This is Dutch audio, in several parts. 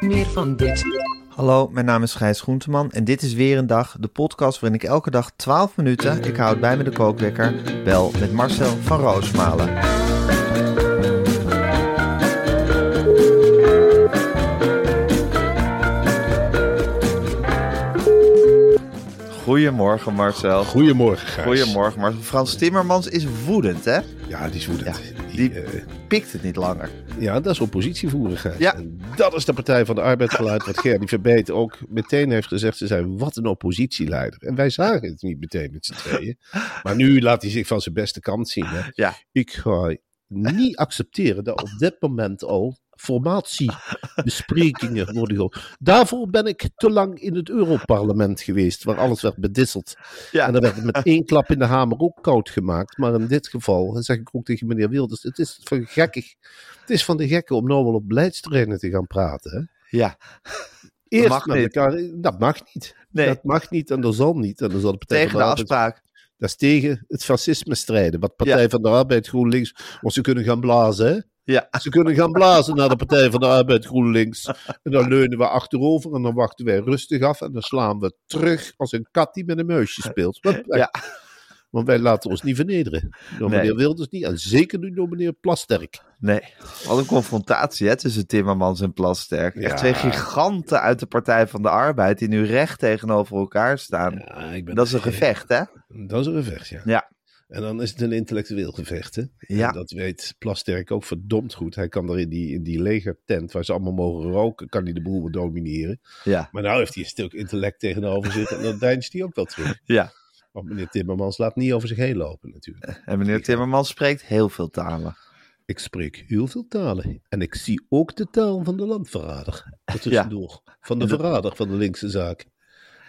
Meer van dit. Hallo, mijn naam is Gijs Groenteman en dit is weer een dag, de podcast waarin ik elke dag 12 minuten, ik houd bij me de kookwekker, bel met Marcel van Roosmalen. Goedemorgen Marcel. Goedemorgen, Gijs. Goedemorgen Marcel. Frans Timmermans is woedend hè? Ja, die is woedend. Die, eh, pikt het niet langer. ja, dat is oppositievoeren, Gijs. Ja. En dat is de Partij van de Arbeid geluid. Wat Gerdy Verbeet ook meteen heeft gezegd. Ze zei, wat een oppositieleider. En wij zagen het niet meteen met z'n tweeën. Maar nu laat hij zich van zijn beste kant zien. Hè. Ja. Ik ga niet accepteren dat op dit moment al formatiebesprekingen worden gehouden. Daarvoor ben ik te lang in het Europarlement geweest, waar alles werd bedisseld. Ja. En dan werd het met één klap in de hamer ook koud gemaakt. Maar in dit geval, dat zeg ik ook tegen meneer Wilders, het is van gekkig. Het is van de gekken om nou wel op beleidsterreinen te gaan praten. Hè? Ja, Eerst mag met niet. elkaar, dat mag niet. Nee. Dat mag niet en dat zal niet. En dan zal de Partij tegen de afspraak. Dat is tegen het fascisme strijden. Wat Partij Ja. van de Arbeid GroenLinks. Want ze kunnen gaan blazen, hè? Ja. Ze kunnen gaan blazen naar de Partij van de Arbeid GroenLinks. En dan leunen we achterover en dan wachten wij rustig af. En dan slaan we terug als een kat die met een muisje speelt. Ja. Want wij laten ons niet vernederen. Door Nee. meneer Wilders niet. En zeker niet door meneer Plasterk. Nee, wat een confrontatie hè, tussen Timmermans en Plasterk. Echt twee giganten uit de Partij van de Arbeid die nu recht tegenover elkaar staan. Ja, ik ben Dat is een gevecht, hè? Dat is een gevecht, ja. Ja. En dan is het een intellectueel gevecht, hè? Ja. En dat weet Plasterk ook verdomd goed. Hij kan er in die, in die legertent, waar ze allemaal mogen roken, kan hij de boel domineren. Ja. Maar nou heeft hij een stuk intellect tegenover zitten en dan deinst hij ook wel terug. ja. Want meneer Timmermans laat niet over zich heen lopen natuurlijk. En meneer Timmermans spreekt heel veel talen. Ik spreek heel veel talen. En ik zie ook de taal van de landverrader. Er tussendoor. Van de verrader van de linkse zaak.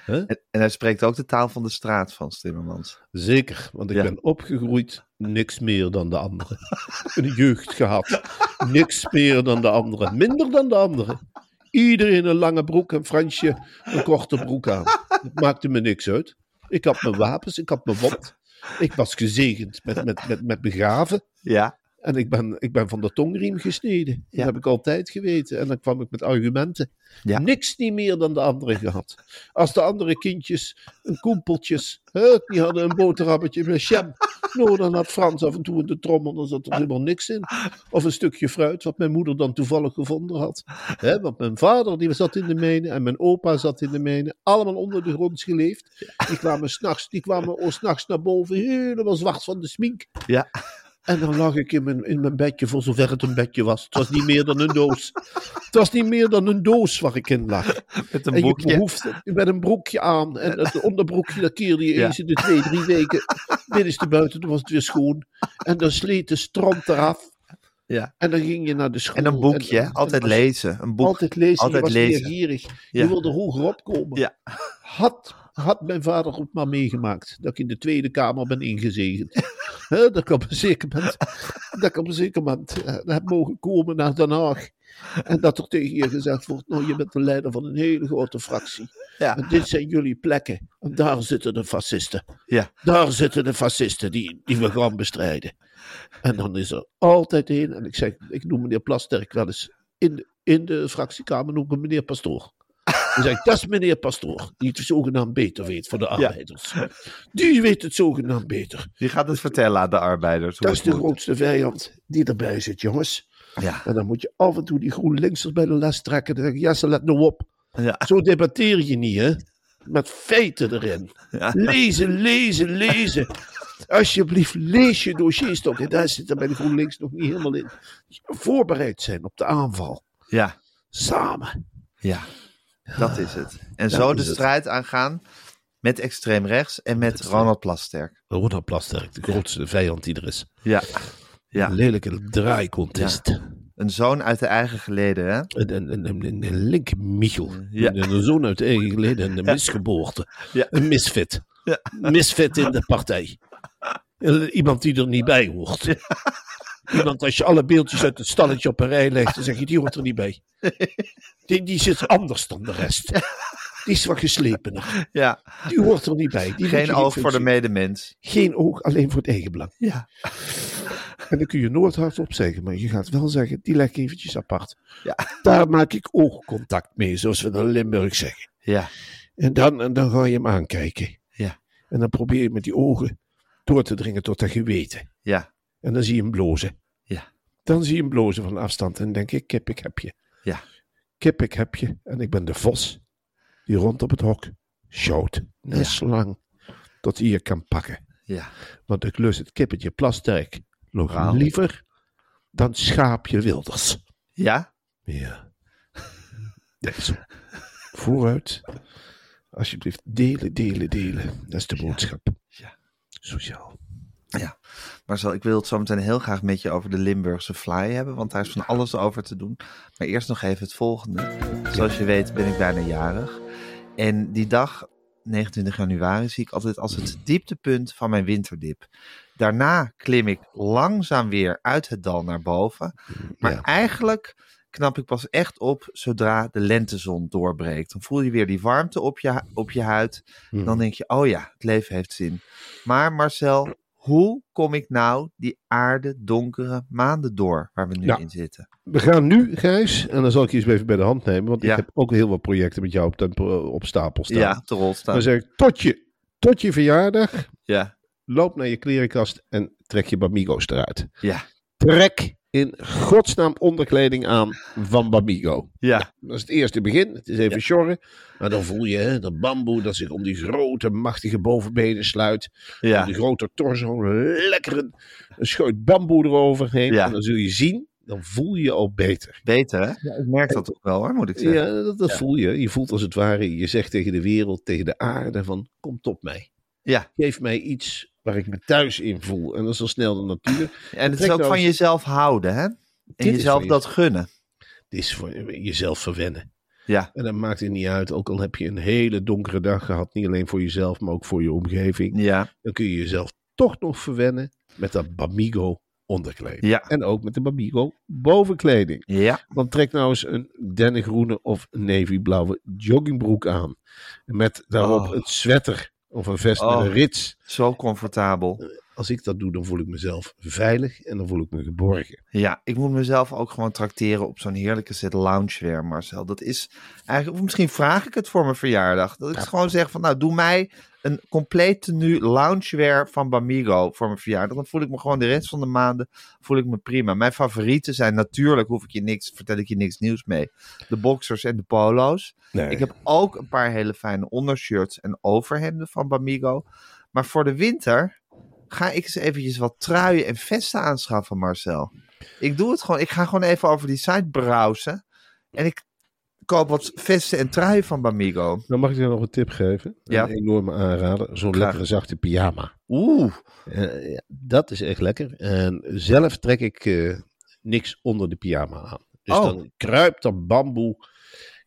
En, en hij spreekt ook de taal van de straat, Frans Timmermans. Zeker, want ik Ja. ben opgegroeid niks meer dan de anderen. Een jeugd gehad. Niks meer dan de anderen. Minder dan de anderen. Iedereen een lange broek en Fransje een korte broek aan. Maakte me niks uit. Ik had mijn wapens, ik had mijn wond. Ik was gezegend met, met, met, met begraven. Ja. En ik ben, ik ben van de tongriem gesneden. Dat heb ik altijd geweten. En dan kwam ik met argumenten. Ja. Niks niet meer dan de anderen gehad. Als de andere kindjes, een koempeltjes, hè, die hadden een boterhammetje met jam. Nou, dan had Frans af en toe in de trommel, dan zat er helemaal niks in. Of een stukje fruit, wat mijn moeder dan toevallig gevonden had. Hè, want mijn vader die zat in de mijnen en mijn opa zat in de mijnen. Allemaal onder de grond geleefd. Die kwamen s'nachts, die kwamen oh, 's nachts naar boven, helemaal zwart van de smink. Ja. En dan lag ik in mijn, in mijn bedje, voor zover het een bedje was. Het was niet meer dan een doos. Het was niet meer dan een doos waar ik in lag. Met een en je behoefde, met een broekje aan. En het onderbroekje, dat keerde je Ja. eens in de twee, drie weken. Binnenste buiten, toen was het weer schoon. En dan sleet de stront eraf. Ja. En dan ging je naar de school. En een boekje, En- hè? en- altijd en- lezen. Een boek. Altijd lezen, Altijd je was lezen. leergierig. Ja. Je wilde hoger opkomen. Ja. Had, had mijn vader ook maar meegemaakt dat ik in de Tweede Kamer ben ingezegend. Dat ik op een zeker moment, dat ik op een zeker moment eh, heb mogen komen naar Den Haag. En dat er tegen je gezegd wordt, nou je bent de leider van een hele grote fractie. Ja. En dit zijn jullie plekken. En daar zitten de fascisten. Ja. Daar zitten de fascisten die, die we gaan bestrijden. En dan is er altijd één. En ik zeg, ik noem meneer Plasterk wel eens in de, in de fractiekamer noem ik meneer Pastoor. Dan zeg ik, dat is meneer Pastoor, die het zogenaamd beter weet voor de arbeiders. Die weet het zogenaamd beter. Die gaat het vertellen aan de arbeiders. Dat is de grootste vijand die erbij zit, jongens. Ja. En dan moet je af en toe die GroenLinksers bij de les trekken. Dan denk ik, ja, ze let nou op. Ja. Zo debatteer je niet, hè? Met feiten erin. Ja. Lezen, lezen, lezen. Alsjeblieft, lees je dossiers toch. En daar zit er bij de GroenLinks nog niet helemaal in. Voorbereid zijn op de aanval. Ja. Samen. Ja. Dat is het. En zo de het. strijd aangaan met extreem rechts en met Ronald Plasterk. Ronald Plasterk, de grootste vijand die er is. Ja. Ja. Een lelijke draaicontest. Een zoon uit de eigen geleden, hè? Een, een, een, link Michel. Ja. Een, zoon uit eigen geleden. Een misgeboorte. Ja. Een misfit. Ja. Misfit in de partij. Iemand die er niet bij hoort. Iemand, als je alle beeldjes uit het stalletje op een rij legt, dan zeg je, die hoort er niet bij. Die, die zit anders dan de rest. Die is wat geslepener. Ja. Die hoort er niet bij. Die Geen oog voor de medemens. Geen oog, alleen voor het eigen belang. Ja. En dan kun je nooit hardop zeggen, maar je gaat wel zeggen, die leg ik eventjes apart. Ja. Daar maak ik oogcontact mee, zoals we in Limburg zeggen. Ja. En dan, en dan ga je hem aankijken. Ja. En dan probeer je met die ogen door te dringen tot dat geweten. Ja. En dan zie je hem blozen. Ja. Dan zie je hem blozen van afstand en dan denk ik, kip, ik heb je. Ja. Kip, ik heb je. En ik ben de vos die rond op het hok sjouwt. Net Ja. tot hij je kan pakken. Ja. Want ik lust het kippetje plasterk nog Wauw. liever dan schaapje wilders. Ja? Ja. Vooruit. Alsjeblieft, delen, delen, delen. Dat is de boodschap. Ja. Sociaal. Ja. Marcel, ik wil het zo meteen heel graag met je over de Limburgse fly hebben, want daar is van alles over te doen. Maar eerst nog even het volgende. Zoals je weet ben ik bijna jarig. En die dag, 29 januari, zie ik altijd als het dieptepunt van mijn winterdip. Daarna klim ik langzaam weer uit het dal naar boven. Maar Ja. eigenlijk knap ik pas echt op zodra de lentezon doorbreekt. Dan voel je weer die warmte op je, op je huid. Hmm. Dan denk je, oh ja, het leven heeft zin. Maar Marcel, hoe kom ik nou die aarde donkere maanden door waar we nu in zitten? We gaan nu, Gijs, en dan zal ik je eens even bij de hand nemen, want Ja. ik heb ook heel wat projecten met jou op, tempo, op stapel staan. Ja, te rol staan. Dan zeg ik, tot je, tot je verjaardag, Ja, loop naar je klerenkast en trek je Bamigo's eruit. ja, Trek in godsnaam onderkleding aan van Bamigo. ja, Dat is het eerste begin. Het is even sjorren. Maar dan voel je hè, dat bamboe dat zich om die grote, machtige bovenbenen sluit. Om ja, die grote torso. Lekker een, een scheut bamboe eroverheen. Ja. En dan zul je zien, dan voel je je al beter. beter hè? Ja, ik merk dat toch wel hoor, moet ik zeggen. Ja, dat, dat voel je. Je voelt als het ware, je zegt tegen de wereld, tegen de aarde van, kom op mij. Ja, Geef mij iets waar ik me thuis in voel. En dat is al snel de natuur. en het is ook nou van eens- jezelf houden hè? En Dit jezelf dat gunnen. Het is voor jezelf verwennen. Ja, En dat maakt het niet uit, ook al heb je een hele donkere dag gehad, niet alleen voor jezelf, maar ook voor je omgeving. ja, Dan kun je jezelf toch nog verwennen met dat Bamigo onderkleding. ja, En ook met de Bamigo bovenkleding. ja, Want trek nou eens een dennengroene of navyblauwe joggingbroek aan. Met daarop Oh. een sweater of een vest Oh. met een rits. zo comfortabel. Als ik dat doe, dan voel ik mezelf veilig en dan voel ik me geborgen. Ja, ik moet mezelf ook gewoon trakteren op zo'n heerlijke set loungewear, Marcel. Dat is eigenlijk, of misschien vraag ik het voor mijn verjaardag. Dat ik gewoon zeg van, nou, doe mij een compleet tenue loungewear van Bamigo voor mijn verjaardag. Dan voel ik me gewoon de rest van de maanden, voel ik me prima. Mijn favorieten zijn natuurlijk, hoef ik je niks, vertel ik je niks nieuws mee, de boxers en de polo's. Nee. Ik heb ook een paar hele fijne ondershirts en overhemden van Bamigo. Maar voor de winter ga ik eens eventjes wat truien en vesten aanschaffen, Marcel. Ik doe het gewoon. Ik ga gewoon even over die site browsen. En ik koop wat vesten en truien van Bamigo. Dan mag ik je nog een tip geven. Ja. Een enorme aanrader. Zo'n lekkere zachte pyjama. Oeh, Eh, ja, dat is echt lekker. En zelf trek ik eh, niks onder de pyjama aan. Dus Oh. dan kruipt dat bamboe.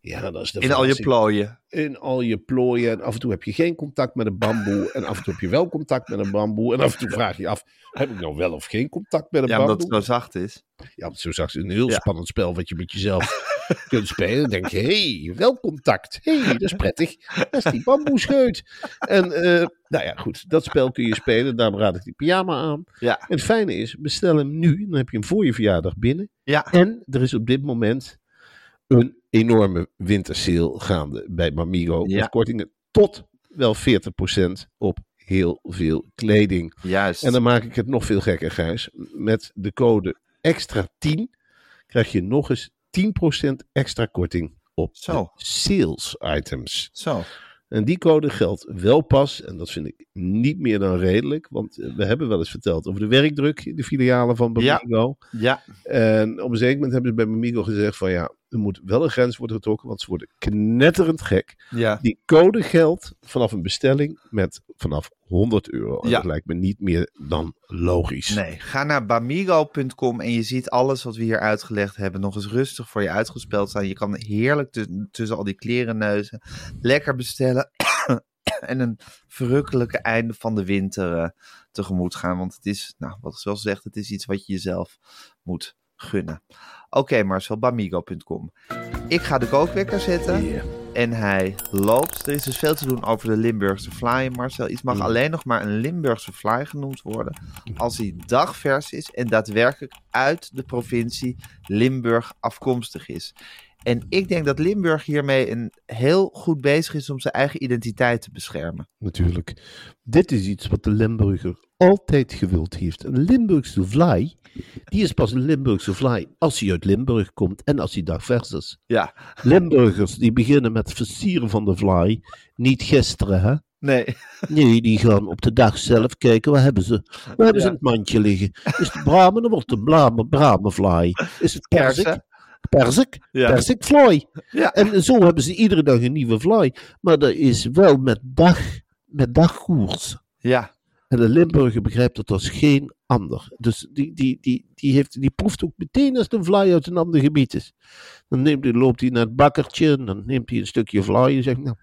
Ja, dat is de in al je plooien. In al je plooien. En af en toe heb je geen contact met een bamboe. En af en toe heb je wel contact met een bamboe. En af en toe vraag je je af: heb ik nou wel of geen contact met een Ja, bamboe? omdat het zo zacht is. Ja, want zo zag ze een heel Ja. spannend spel wat je met jezelf kunt spelen. Dan denk je, hé, hey, wel contact. Hé, hey, dat is prettig. Dat is die bamboescheut. En eh, nou ja, goed, dat spel kun je spelen. Daarom raad ik die pyjama aan. Ja, En het fijne is, bestel hem nu. Dan heb je hem voor je verjaardag binnen. ja. En er is op dit moment een enorme wintersale gaande bij Mamigo. Ja. Met kortingen tot wel 40% op heel veel kleding. juist. En dan maak ik het nog veel gekker, Gijs. Met de code extra 10 krijg je nog eens 10% extra korting op sales items. Zo. En die code geldt wel pas, en dat vind ik niet meer dan redelijk, want eh, we hebben wel eens verteld over de werkdruk in de filialen van Ja. Bamigo. Ja. En op een zeker moment hebben ze bij Bamigo gezegd van ja, er moet wel een grens worden getrokken, want ze worden knetterend gek. Ja. Die code geldt vanaf een bestelling met vanaf 100 euro. En Ja. dat lijkt me niet meer dan logisch. Nee, ga naar bamigo.com en je ziet alles wat we hier uitgelegd hebben nog eens rustig voor je uitgespeld staan. Je kan heerlijk tu- tussen al die klerenneuzen lekker bestellen en een verrukkelijke einde van de winter eh, tegemoet gaan. Want het is, nou, wat ik zoals gezegd, het is iets wat je jezelf moet gunnen. Oké Marcel, bamigo.com. Ik ga de kookwekker zetten. En hij loopt. Er is dus veel te doen over de Limburgse fly. Marcel, iets mag alleen nog maar een Limburgse fly genoemd worden. Als hij dagvers is en daadwerkelijk uit de provincie Limburg afkomstig is. En ik denk dat Limburg hiermee een heel goed bezig is om zijn eigen identiteit te beschermen. natuurlijk. Dit is iets wat de Limburger altijd gewild heeft. Een Limburgse vlaai, die is pas een Limburgse vlaai als hij uit Limburg komt en als hij dagvers is. Ja, Limburgers die beginnen met versieren van de vlaai, niet gisteren hè. nee. Nee, die gaan op de dag zelf kijken, waar hebben ze? Waar hebben ze in het mandje liggen? Is het bramen, dan wordt het bramen, bramenvlaai. Is het persik? Persik? Ja. Persik fly. Ja. En zo hebben ze iedere dag een nieuwe fly. Maar dat is wel met dag, met dagkoers. Ja, En de Limburger begrijpt dat als geen ander. Dus die, die, die, die, heeft, die proeft ook meteen als een fly uit een ander gebied is. Dan neemt loopt hij naar het bakkertje en dan neemt hij een stukje fly en zegt, nou,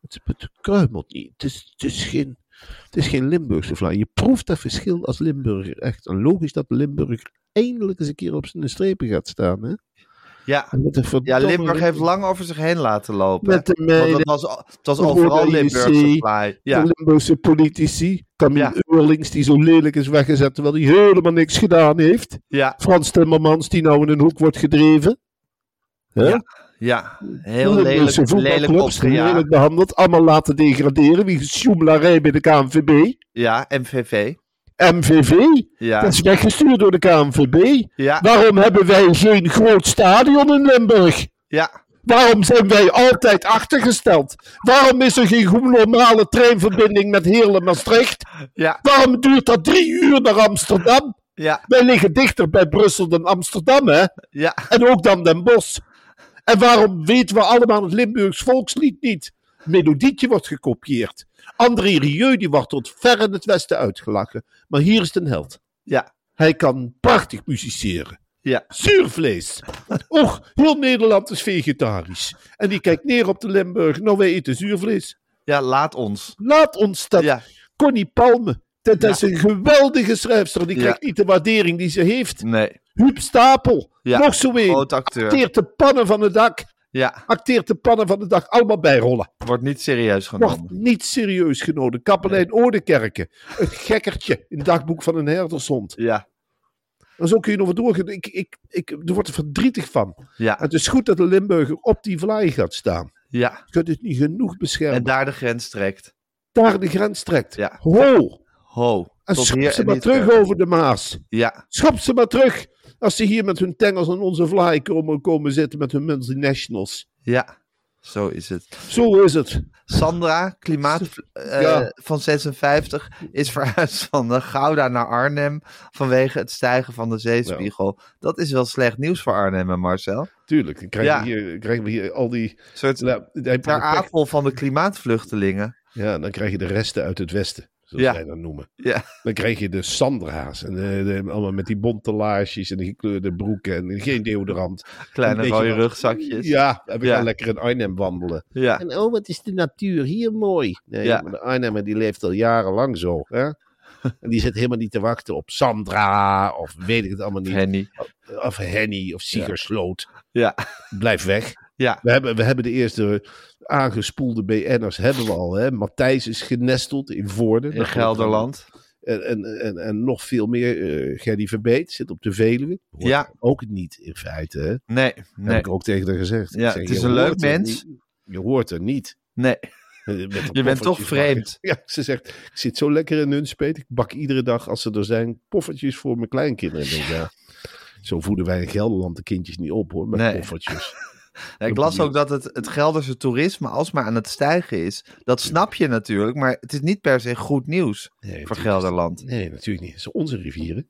het, het kruimelt niet. Het is, het, is geen, het is geen Limburgse fly. Je proeft dat verschil als Limburger echt. En logisch dat Limburger eindelijk eens een keer op zijn strepen gaat staan. Hè? Ja. Ja, Limburg heeft lang over zich heen laten lopen. Met de Want was, het was overal Limburgse. Ja, De Limburgse politici. Camille Ja. Eurlings, die zo lelijk is weggezet, terwijl hij helemaal niks gedaan heeft. ja, Frans Timmermans, die nou in een hoek wordt gedreven. Ja, ja. Heel De lelijk, lelijk opgejaagd. lelijk behandeld. Allemaal laten degraderen. Wie sjoemelaarij bij de KNVB. Ja, MVV. MVV, Ja, dat is weggestuurd door de KNVB. ja, Waarom hebben wij geen groot stadion in Limburg? ja, Waarom zijn wij altijd achtergesteld? Waarom is er geen normale treinverbinding met Heerlen-Maastricht? ja, Waarom duurt dat drie uur naar Amsterdam? ja, Wij liggen dichter bij Brussel dan Amsterdam, hè? ja, En ook dan Den Bosch. En waarom weten we allemaal het Limburgs volkslied niet? Melodietje wordt gekopieerd. André Rieu die wordt tot ver in het westen uitgelachen. Maar hier is een held. ja, Hij kan prachtig musiceren. ja, Zuurvlees. Och, heel Nederland is vegetarisch. En die kijkt neer op de Limburg. Nou, wij eten zuurvlees. ja, laat ons. Laat ons dat. Ja, Connie Palme. Dat is een geweldige schrijfster. Die Ja. krijgt niet de waardering die ze heeft. nee, Huub Stapel. Ja, Nog zo een. Acteert de pannen van het dak. Ja, Acteert de pannen van het dak. Allemaal bijrollen. wordt niet serieus Wordt genomen. niet serieus genomen. Kapelijn Oudekerken. Een gekkertje in het dagboek van een herdershond. Ja, En zo kun je nog wat doorgaan. Ik, ik, ik, er wordt er verdrietig van. ja, Het is goed dat de Limburger op die vlaai gaat staan. ja. Je kunt het niet genoeg beschermen. En daar de grens trekt. daar de grens trekt. Ja. Ho! Ho. En schop ze maar terug over de Maas. Ja, Schop ze maar terug. Als ze hier met hun tengels aan onze vlaai komen, komen zitten met hun multinationals. ja. Zo is het. Zo is het. Sandra, klimaat eh, Ja. van 56, is verhuisd van Gouda naar Arnhem vanwege het stijgen van de zeespiegel. Dat is wel slecht nieuws voor Arnhem, hè, Marcel. Tuurlijk. Dan krijgen, Ja. we, hier, krijgen we hier al die... Soort Nou, ter apel van de klimaatvluchtelingen. Ja, dan krijg je de resten uit het westen. Zoals Ja. wij dat noemen. Ja, Dan krijg je de Sandra's. En de, de- allemaal met die bonte laarsjes en de gekleurde broeken. En geen deodorant. kleine rode rugzakjes. Ja, heb ik Ja. lekker in Arnhem wandelen. Ja, En oh, wat is de natuur hier mooi. Nee, Ja. maar de Arnhemmer die leeft al jarenlang zo. Hè? En die zit helemaal niet te wachten op Sandra of weet ik het allemaal niet. Henny. Of Henny of Siegersloot. Ja, Blijf weg. Ja, We hebben, we hebben de eerste aangespoelde BN'ers hebben we al. Hè? Matthijs is genesteld in Voorden. in Gelderland. En, en, en, en nog veel meer. eh Gerdy Verbeet zit op de Veluwe. Hoort Ja. Ook niet in feite. Hè? Nee, Heb ik ook tegen haar gezegd. Ja, zeg, het is een leuk mens. niet- Je hoort er niet. nee. Een Je bent toch poffertjes vreemd. Ja, ze zegt, ik zit zo lekker in Nunspeet. Ik bak iedere dag, als ze er zijn, poffertjes voor mijn kleinkinderen. Ja, Zo voeden wij in Gelderland de kindjes niet op hoor, met Nee. koffertjes. Ik las ook dat het, het Gelderse toerisme alsmaar aan het stijgen is. Dat snap je natuurlijk, maar het is niet per se goed nieuws Nee, voor. Gelderland. Nee, natuurlijk niet. Het zijn onze rivieren.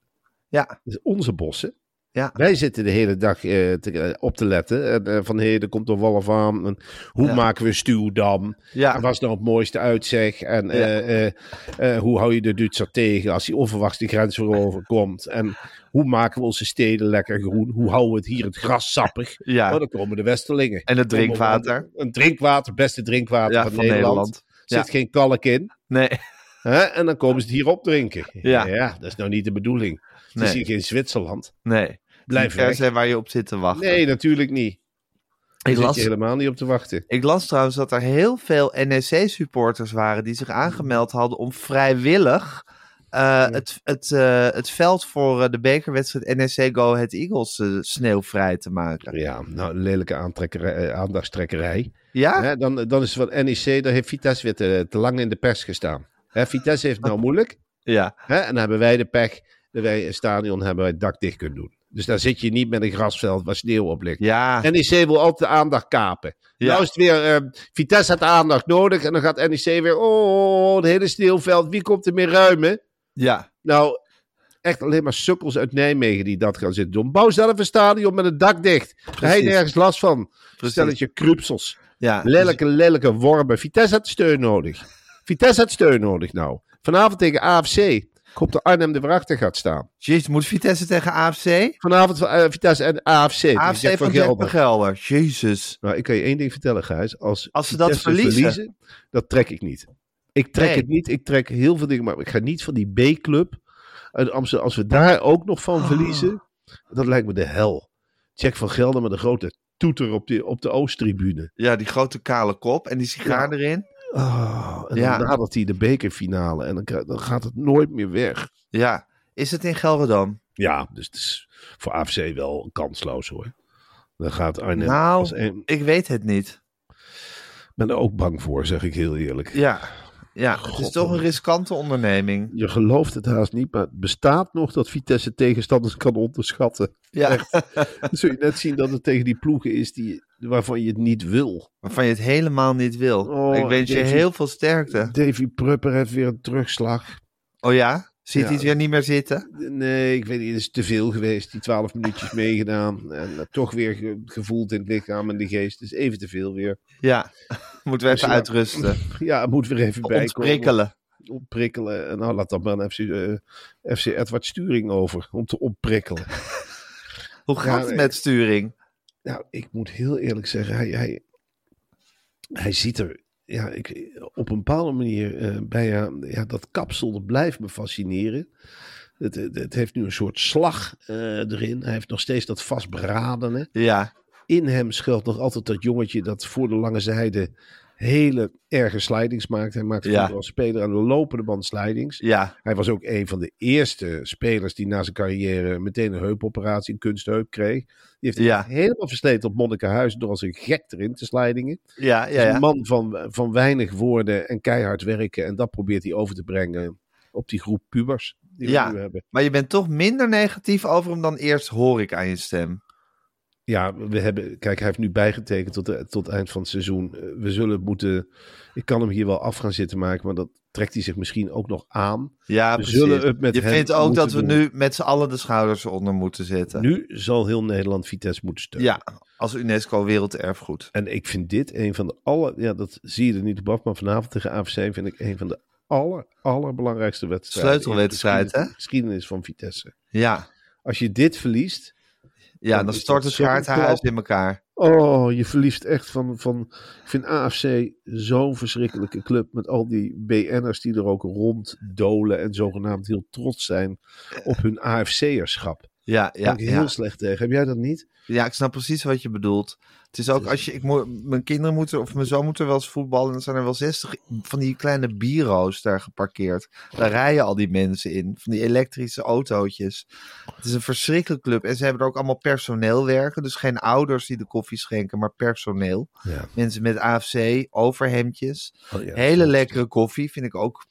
Ja, Het zijn onze bossen. ja, Wij zitten de hele dag eh, te- eh, op te letten. En, eh, van hé, er komt een wolf aan. En hoe Ja. maken we stuwdam? ja. En wat is nou het mooiste uitzeg? En Ja. hoe hou je de Duitser tegen als hij onverwachts de grens weer overkomt? En hoe maken we onze steden lekker groen? Hoe houden we het hier het gras sappig? ja. Oh, dan komen de Westerlingen. En het drinkwater. Een drinkwater, beste drinkwater Ja, van, van Nederland. Nederland. Zit Ja. geen kalk in. Nee, Hè? En dan komen ze het hier opdrinken. Ja. dat is nou niet de bedoeling. Het is hier geen Zwitserland. nee. Blijf weg. se waar je op zit te wachten. Nee, natuurlijk niet. Ik, las, je helemaal niet op te wachten. ik las trouwens dat er heel veel NEC-supporters waren die zich aangemeld hadden om vrijwillig eh, het, het, eh, het veld voor eh, de bekerwedstrijd NEC Go Ahead Eagles sneeuwvrij te maken. Ja, nou, een lelijke aandachtstrekkerij. Ja? Hè, dan, dan is het van NEC, daar heeft Vitesse weer te, te lang in de pers gestaan. Hè, Vitesse heeft het nou moeilijk. Ja. Hè, en dan hebben wij de pech dat wij een stadion hebben waar het dak dicht kunnen doen. Dus daar zit je niet met een grasveld waar sneeuw op ligt. Ja. NEC wil altijd de aandacht kapen. Ja. Nou is het weer, eh, Vitesse had de aandacht nodig. En dan gaat NEC weer, oh, het hele sneeuwveld, wie komt er meer ruimen? Ja. Nou, echt alleen maar sukkels uit Nijmegen die dat gaan zitten doen. Bouw zelf een stadion met het dak dicht. Daar heb je nergens last van. Stelletje krupsels. Ja. Lelijke, lelijke wormen. Vitesse had steun nodig. Vitesse had steun nodig nou. Vanavond tegen AFC. Ik hoop dat Arnhem er weer achter gaat staan. Jezus, moet Vitesse tegen AFC? Vanavond eh, Vitesse en AFC. AFC van van Gelder. Jezus. Nou, ik kan je één ding vertellen, Gijs. Als, Als ze dat Vitesse verliezen. dat trek ik niet. Ik trek Nee. het niet. Ik trek heel veel dingen, maar ik ga niet van die B-club uit Amsterdam. Als we daar ook nog van Oh. verliezen, dat lijkt me de hel. Jack van Gelder met een grote toeter op de, op de Oosttribune. Ja, die grote kale kop en die sigaar erin. Oh, en Ja. nadert hij de bekerfinale en dan, gaat het nooit meer weg. Ja. Is het in Gelredome? Ja, dus het is voor AFC wel kansloos hoor. Dan gaat Arnhem Nou, een... Ik weet het niet. Ik ben er ook bang voor, zeg ik heel eerlijk. Ja. Ja, het is toch een man. riskante onderneming. Je gelooft het haast niet, maar het bestaat nog dat Vitesse tegenstanders kan onderschatten. Ja. Dan zul je net zien dat het tegen die ploegen is die, waarvan je het niet wil. Waarvan je het helemaal niet wil. Oh, ik wens je heel veel sterkte. Davy Prupper heeft weer een terugslag. Oh ja? Ziet hij weer niet meer zitten? Nee, ik weet niet, het is te veel geweest. Die twaalf minuutjes meegedaan. En eh, toch weer ge- gevoeld in het lichaam en de geest. Dus even te veel weer. Ja. Moeten we even ja. uitrusten. Ja, het moet weer even bijkomen. Ontprikkelen. Opprikkelen. En nou, laat dat maar een FC, eh, FC Edward Sturing over. Om te opprikkelen. Hoe gaat het met sturing? Nou, ik moet heel eerlijk zeggen, hij, hij, hij ziet er ja, ik, op een bepaalde manier eh, bijna, ja, dat kapsel dat blijft me fascineren. Het, het, het heeft nu een soort slag eh, erin. Hij heeft nog steeds dat vastberadene. Ja. In hem schuilt nog altijd dat jongetje dat voor de lange zijde hele erge slidings maakt. Hij maakt Ja. als speler aan de lopende band slidings. Ja. Hij was ook een van de eerste spelers die na zijn carrière meteen een heupoperatie, een kunstheup kreeg. Die heeft Ja. helemaal versleten op Monnikenhuis door als een gek erin te slidingen. Ja, ja, ja. een man van, van weinig woorden en keihard werken. En dat probeert hij over te brengen op die groep pubers die we Ja. nu hebben. Maar je bent toch minder negatief over hem dan eerst, hoor ik aan je stem. Ja, we hebben, kijk, hij heeft nu bijgetekend tot, de, tot eind van het seizoen. Eh, We zullen moeten, ik kan hem hier wel af gaan zitten maken, maar dat trekt hij zich misschien ook nog aan. Ja, We precies. zullen het met je vindt ook dat we doen. nu met z'n allen de schouders onder moeten zetten. Nu zal heel Nederland Vitesse moeten steunen. Ja, als UNESCO werelderfgoed. En ik vind dit een van de aller, ja, dat zie je er niet op af, maar vanavond tegen AFC vind ik een van de aller, allerbelangrijkste wedstrijden. Sleutelwedstrijd, geschiedenis- geschiedenis van Vitesse. Ja. Als je dit verliest, Ja, Dan dan stort het zo'n kaartenhuis klap. in elkaar. oh, je verliest echt van, van, ik vind AFC zo'n verschrikkelijke club met al die BN'ers die er ook ronddolen en zogenaamd heel trots zijn op hun AFC'erschap. Ja, ja, ik heel ja. slecht tegen. Heb jij dat niet? ja, ik snap precies wat je bedoelt. Het is ook als je, ik moet, mijn kinderen moeten, of mijn zoon moet er wel eens voetballen. En dan zijn er wel 60 van die kleine bureaus daar geparkeerd. Daar rijden al die mensen in. Van die elektrische autootjes. Het is een verschrikkelijke club. En ze hebben er ook allemaal personeel werken. Dus geen ouders die de koffie schenken, maar personeel. Ja. Mensen met AFC, overhemdjes. Oh, ja. Hele lekkere koffie, vind ik ook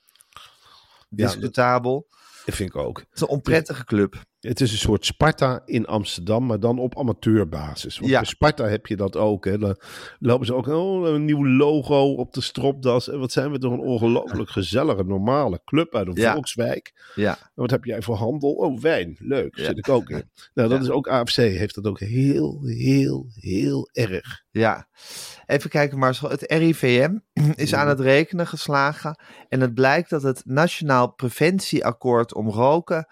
Ja, discutabel. Dat vind ik ook. Het is een onprettige club. Het is een soort Sparta in Amsterdam, maar dan op amateurbasis. Want Ja. bij Sparta heb je dat ook. Hè. Dan lopen ze ook oh, een nieuw logo op de stropdas. En wat zijn we toch een ongelooflijk gezellige, normale club uit een Ja. Volkswijk. Ja. En wat heb jij voor handel? Oh, wijn. Leuk. Zit ik ook in. Nou, dat is ook AFC. Heeft dat ook heel, heel, heel erg. Ja, even kijken, Marcel. Het RIVM is aan het rekenen geslagen. En het blijkt dat het Nationaal Preventieakkoord om roken,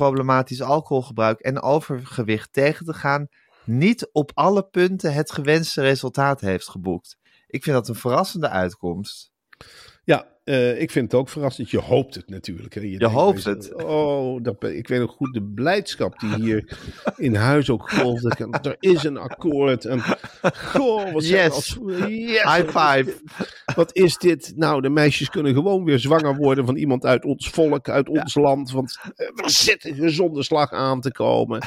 problematisch alcoholgebruik en overgewicht tegen te gaan, niet op alle punten het gewenste resultaat heeft geboekt. Ik vind dat een verrassende uitkomst. Ja, eh, ik vind het ook verrassend. Je hoopt het natuurlijk. Hè. Je, hoopt het. Oh, dat, ik weet nog goed de blijdschap die hier in huis ook golfde. Er is een akkoord. En, goh, wat Yes. als- yes, High five. Wat is dit? Nou, de meisjes kunnen gewoon weer zwanger worden van iemand uit ons volk, uit ons land. Want eh, er zit een gezonde slag aan te komen.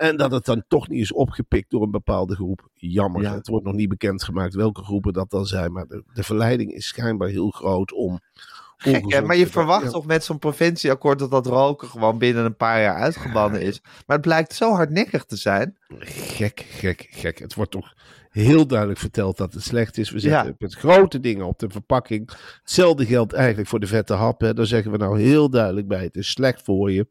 En dat het dan toch niet is opgepikt door een bepaalde groep. Jammer. Ja. Het wordt nog niet bekendgemaakt welke groepen dat dan zijn. Maar de, de verleiding is schijnbaar heel groot om. Gek, hè? ongezond Maar je verwacht ja. toch met zo'n preventieakkoord dat dat roken gewoon binnen een paar jaar uitgebannen is. Maar het blijkt zo hardnekkig te zijn. Gek, gek, gek. Het wordt toch heel duidelijk verteld dat het slecht is. We zetten Ja. met grote dingen op de verpakking. Hetzelfde geldt eigenlijk voor de vette hap. Hè. Daar zeggen we nou heel duidelijk bij. Het is slecht voor je.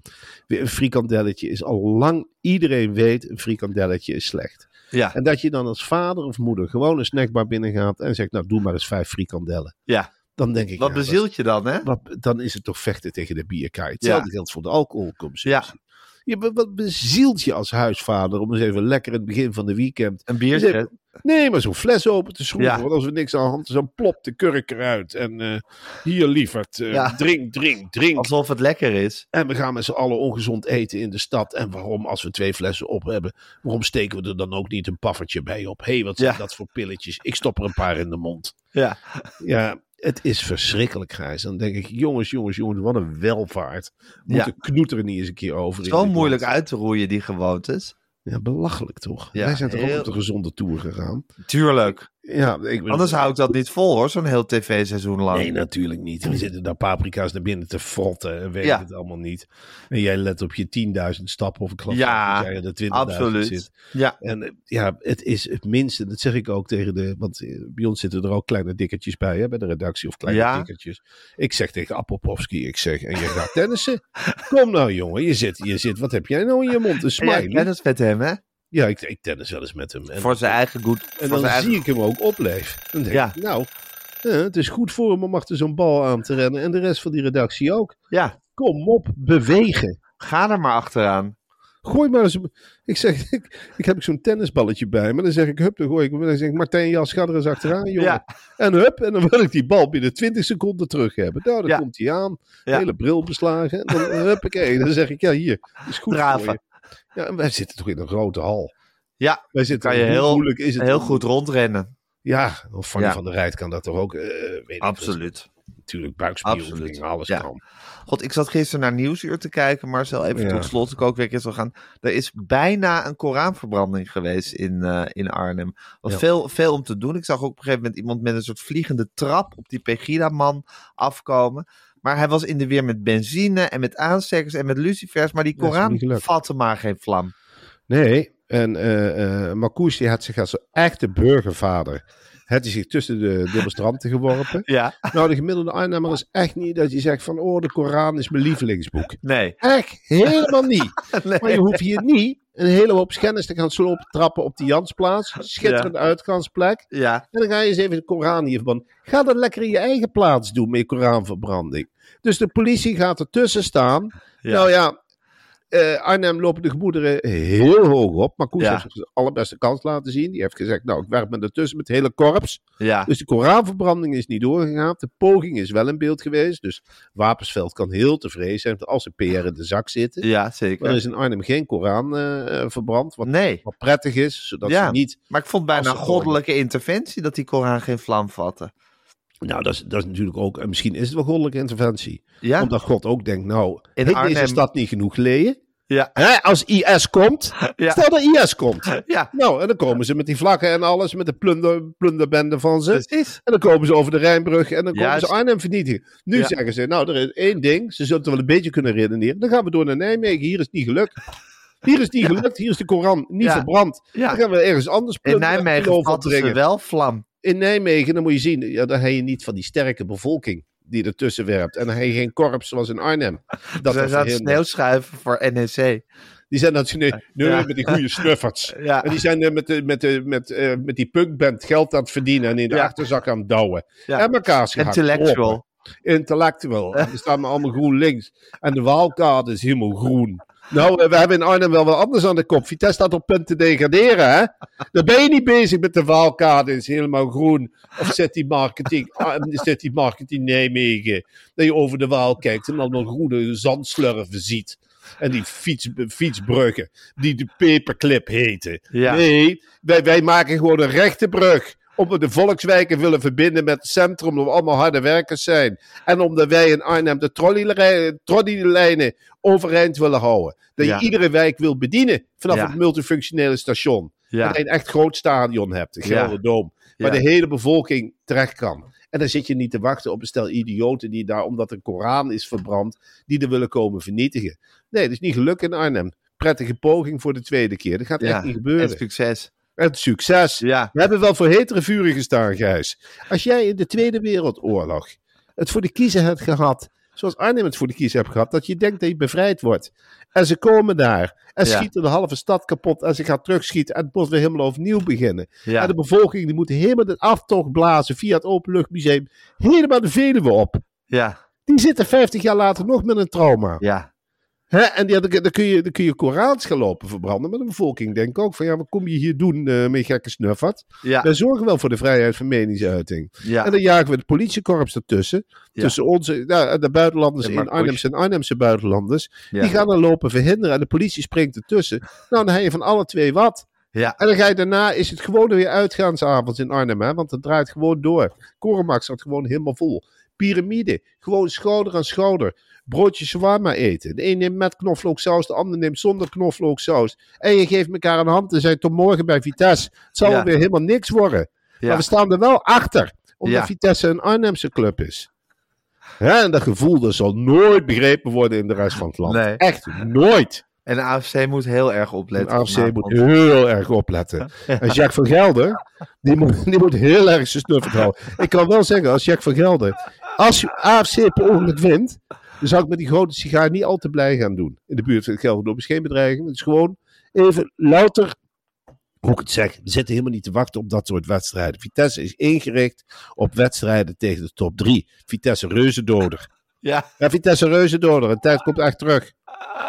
Een frikandelletje is al lang... Iedereen weet, een frikandelletje is slecht. Ja, En dat je dan als vader of moeder gewoon een snackbar binnengaat... en zegt, nou doe maar eens vijf frikandellen. ja. Dan denk ik... Wat ja, bezielt je dan, hè? wat, dan is het toch vechten tegen de bierkaai. Hetzelfde Ja. geldt voor de alcoholconsumptie. Ja. Je, wat- bezielt je als huisvader om eens even lekker in het begin van de weekend... Een biertje. Nee, maar zo'n fles open te schroeven. Ja. Want als er niks aan de hand is, dan plopt de kurk eruit. En eh, hier lieverd, eh, Ja. drink, drink, drink. Alsof het lekker is. En we gaan met z'n allen ongezond eten in de stad. En waarom, als we twee flessen op hebben, waarom steken we er dan ook niet een paffertje bij op? Hé, hey, wat zijn Ja. dat voor pilletjes? Ik stop er een paar in de mond. Ja. Ja, het is verschrikkelijk, Gijs. Dan denk ik, jongens, jongens, jongens, wat een welvaart. Moet Ja. de knoet er niet eens een keer over. in Zo dit moeilijk uit te roeien, die gewoontes. Ja, belachelijk toch? Ja, Wij zijn toch ook op de gezonde tour gegaan? Tuurlijk. Ja, ik Anders hou ik dat niet vol, hoor, zo'n heel tv-seizoen lang. Nee, natuurlijk niet. We zitten daar paprika's naar binnen te frotten en weet Ja. het allemaal niet. En jij let op je 10.000 stappen of ik geloof Ja, dat jij er de 20.000 Absoluut. zit. Ja. En eh, ja, het is het minste, dat zeg ik ook tegen de, want eh, bij ons zitten er ook kleine dikkertjes bij, hè, bij de redactie of kleine Ja. dikkertjes. Ik zeg tegen Apopowski, ik zeg, en je gaat tennissen? Kom nou jongen, je zit, je zit, wat heb jij nou in je mond? Een En jij smiley? kennis met hem, hè? Ja, ik, ik tennis wel eens met hem. En, Voor zijn eigen goed. en dan eigen... zie ik hem ook opleven. Dan denk Ja. ik, nou, het is goed voor hem om achter zo'n bal aan te rennen. En de rest van die redactie ook. Ja, Kom op, bewegen. ga er maar achteraan. Gooi maar eens. een- Ik zeg, ik, ik heb zo'n tennisballetje bij me. Dan zeg ik, hup, dan gooi ik hem. Dan zeg ik, Martijn Jas, ga er eens achteraan, jongen. Ja. En hup, en dan wil ik die bal binnen 20 seconden terug hebben. Nou, dan Ja. komt hij aan. Hele bril beslagen. En dan, huppakee, dan zeg ik, ja, hier, is goed Draven. voor je. Ja, en wij zitten toch in een grote hal. Ja, Wij zitten, kan je heel, moeilijk is het heel om- goed rondrennen. Ja, of Fanny Ja. van der Rijt kan dat toch ook? eh weet ik, Absoluut. Natuurlijk, Absoluut. alles Ja. kan. God, ik zat gisteren naar Nieuwsuur te kijken, Marcel. Even Ja. tot slot, ik ook weer eens wil gaan. Er is bijna een Koranverbranding geweest in, eh, in Arnhem. Was veel, veel om te doen. Ik zag ook op een gegeven moment iemand met een soort vliegende trap op die Pegida-man afkomen. Maar hij was in de weer met benzine en met aanstekers en met lucifers. Maar die is Koran vatte maar geen vlam. Nee, en eh Marcouch die had zich als een echte burgervader... had hij zich tussen de demonstranten geworpen. Ja, Nou, de gemiddelde Arnhemmer is echt niet dat je zegt van... oh, de Koran is mijn lievelingsboek. nee. Echt helemaal niet. nee. Maar je hoeft hier niet een hele hoop schennis te gaan slopen trappen op die Jansplaats. Schitterende uitgangsplek. Ja, En dan ga je eens even de Koran hier verbranden. Ga dat lekker in je eigen plaats doen met je Koranverbranding. Dus de politie gaat ertussen staan. Ja. Nou ja, eh, Arnhem lopen de gemoederen heel hoog op. Maar Koes Ja. heeft zich de allerbeste kans laten zien. Die heeft gezegd, nou, ik werp me ertussen met het hele korps. ja. Dus de Koranverbranding is niet doorgegaan. De poging is wel in beeld geweest. Dus Wapensveld kan heel tevreden zijn als zijn PR in de zak zitten. ja Maar er zeker. is in Arnhem geen Koran eh, verbrand. Wat, Nee, wat prettig is, zodat Ja. ze niet maar ik vond bijna een ze goddelijke interventie dat die Koran geen vlam vatte. Nou, dat is, dat is natuurlijk ook, en misschien is het wel goddelijke interventie. Ja, Omdat God ook denkt, nou, In heeft Arnhem- deze stad niet genoeg leien? Ja. Hè, als IS komt, Ja. stel dat IS komt. Ja, Nou, en dan komen ze met die vlaggen en alles, met de plunder, plunderbende van ze. precies. En dan komen ze over de Rijnbrug en dan komen Juist. ze Arnhem vernietigen. Nu Ja. zeggen ze, nou, er is één ding. Ze zullen het wel een beetje kunnen redeneren. Dan gaan we door naar Nijmegen. Hier is het niet gelukt. Hier is het niet gelukt. Hier is de Koran niet verbrand. Ja. Dan gaan we ergens anders In plunderen en Nijmegen vatten ze wel vlam. In Nijmegen, dan moet je zien, ja, dan heb je niet van die sterke bevolking die ertussen werpt. En dan heb je geen korps zoals in Arnhem. Dat zijn aan het sneeuwschuiven voor NEC. Die zijn dat nee, nee, Ja. met die goede snufferts. Ja. En die zijn eh, met, de, met, de, met, eh, met die punkband geld aan het verdienen en in de Ja. achterzak aan het douwen. Ja. En elkaar gehakt. Intellectual. Intellectual. En er staan allemaal groen links. En de Waalkade is helemaal groen. Nou, we hebben in Arnhem wel wat anders aan de kop. Vitesse staat op punt te degraderen, hè? Dan ben je niet bezig met de Waalkade, is helemaal groen. Of City Marketing, ah, City Marketing Nijmegen. Dat je over de Waal kijkt en allemaal groene zandslurven ziet. En die fiets, fietsbruggen, die de paperclip heten. Ja. Nee, wij, wij maken gewoon een rechte brug. Omdat we de volkswijken willen verbinden met het centrum, omdat we allemaal harde werkers zijn. En omdat wij in Arnhem de trolleylijn- trolleylijnen overeind willen houden. Dat Ja. je iedere wijk wil bedienen vanaf Ja. het multifunctionele station. Ja. Dat je een echt groot stadion hebt, de. Gelderdoom. Waar de hele bevolking terecht kan. En dan zit je niet te wachten op een stel idioten die daar, omdat een Koran is verbrand, die er willen komen vernietigen. Nee, dat is niet gelukt in Arnhem. Prettige poging voor de tweede keer. Dat gaat echt niet gebeuren. En succes. Het succes. Ja. We hebben wel voor hetere vuren gestaan, Gijs. Als jij in de Tweede Wereldoorlog het voor de kiezer hebt gehad, zoals Arnhem het voor de kiezer hebt gehad, dat je denkt dat je bevrijd wordt. En ze komen daar en Ja. schieten de halve stad kapot en ze gaan terugschieten en het moet weer helemaal overnieuw beginnen. Ja. En de bevolking die moet helemaal de aftocht blazen via het Openluchtmuseum helemaal de Veluwe op. Ja. Die zitten 50 jaar later nog met een trauma. Ja. Hè? En die, dan, kun je, dan kun je Korans gaan lopen verbranden. Maar de bevolking denkt ook van ja, wat kom je hier doen eh met gekke snuffert? Ja. Wij zorgen wel voor de vrijheid van meningsuiting. Ja. En dan jagen we het politiekorps ertussen. Ja. Tussen onze, ja, de buitenlanders Ja, in Arnhemse en Arnhemse buitenlanders. Ja. Die gaan dan lopen verhinderen en de politie springt ertussen. Nou, dan heb je van alle twee wat. Ja. En dan ga je daarna, is het gewoon weer uitgaansavond in Arnhem, hè? want het draait gewoon door. Korenmax staat gewoon helemaal vol. Piramide, gewoon schouder aan schouder. Broodje shawarma eten. De een neemt met knoflooksaus, de ander neemt zonder knoflooksaus. En je geeft elkaar een hand en zei tot morgen bij Vitesse. Het zal Ja. weer helemaal niks worden. Ja. Maar we staan er wel achter, omdat Ja. Vitesse een Arnhemse club is. Hè, en dat gevoel dat zal nooit begrepen worden in de rest van het land. Nee. Echt nooit. En de AFC moet heel erg De opletten. AFC vanavond. moet heel erg opletten. En Jacques van Gelder, die moet, die moet heel erg zijn snuffert houden. Ik kan wel zeggen, als Jacques van Gelder, als je AFC per ongeluk wint, dan zou ik met die grote sigaar niet al te blij gaan doen. In de buurt van het Gelderdoom is geen bedreiging. Het is gewoon even louter, hoe ik het zeg, we zitten helemaal niet te wachten op dat soort wedstrijden. Vitesse is ingericht op wedstrijden tegen de top 3. Vitesse reuzendoder. Ja. Ja, Vitesse reuzendoder. En tijd komt echt terug.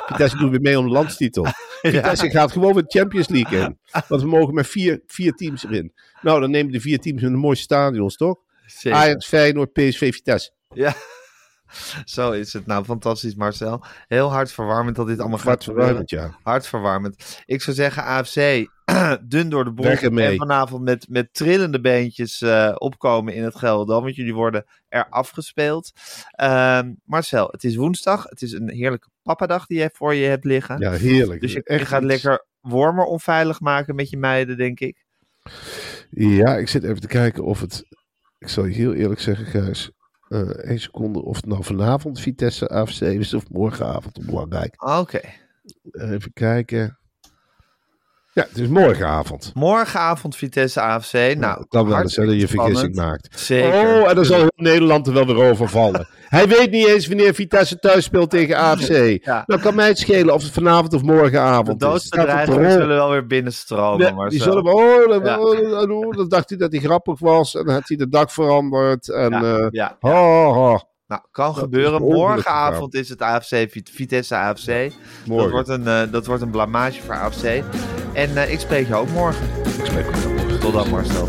Vitesse doet weer mee om de landstitel. Vitesse gaat gewoon weer de Champions League in. Want we mogen met vier, vier teams erin. Nou, dan nemen de vier teams in de mooiste stadions, toch? Zeker. Ajax, Feyenoord, PSV, Vitesse. Ja. Zo is het. Nou, fantastisch Marcel. Heel hartverwarmend dat dit allemaal gaat Wat gebeuren. verwarmend, ja. Hartverwarmend. Ik zou zeggen AFC, dun door de ermee. En vanavond met, met trillende beentjes eh, opkomen in het Gelderdoom. Want jullie worden er afgespeeld. Ehm, Marcel, het is woensdag. Het is een heerlijke pappadag die je voor je hebt liggen. Ja, heerlijk. dus je, gaat iets. lekker wormer onveilig maken met je meiden, denk ik. Ja, ik zit even te kijken of het... Ik zal je heel eerlijk zeggen, Gijs. eh één seconde. Of het nou vanavond Vitesse AFC is of morgenavond. Belangrijk. Oké. Even kijken. Ja, het is morgenavond. Morgenavond Vitesse AFC. Nou, dan wel eens dat je vergissing maakt. Zeker. Oh, en dan zal heel Nederland er wel weer over vallen. Hij weet niet eens wanneer Vitesse thuis speelt tegen AFC. Ja. Nou kan mij het schelen of het vanavond of De morgenavond is. Doodsbedreigingen erom. zullen wel weer binnenstromen, Nee, die zullen oh, dan, Ja. oh, oh, dan dacht hij dat hij grappig was. En dan had hij de dak veranderd. En, Ja, ja. ha, ha. Nou, kan Dat gebeuren. Morgenavond is het AFC, Vit- Vitesse AFC. Dat Morgen. wordt, een, eh, dat wordt een blamage voor AFC. En eh, ik spreek je ook morgen. Ik spreek ook wel morgen. Tot dan, Marcel.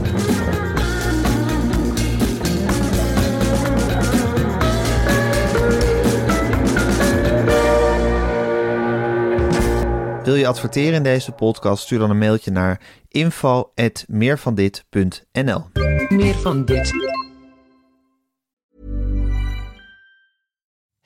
Wil je adverteren in deze podcast? Stuur dan een mailtje naar info.meervandit.nl Meer van dit.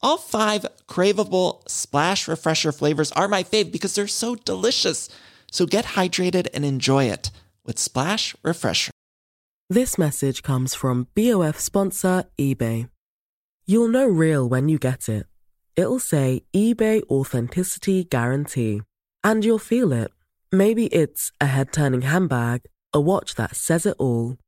All five craveable Splash Refresher flavors are my fave because they're so delicious. So get hydrated and enjoy it with Splash Refresher. This message comes from BOF sponsor eBay. You'll know real when you get it. It'll say eBay Authenticity Guarantee. And you'll feel it. Maybe it's a head turning handbag, a watch that says it all,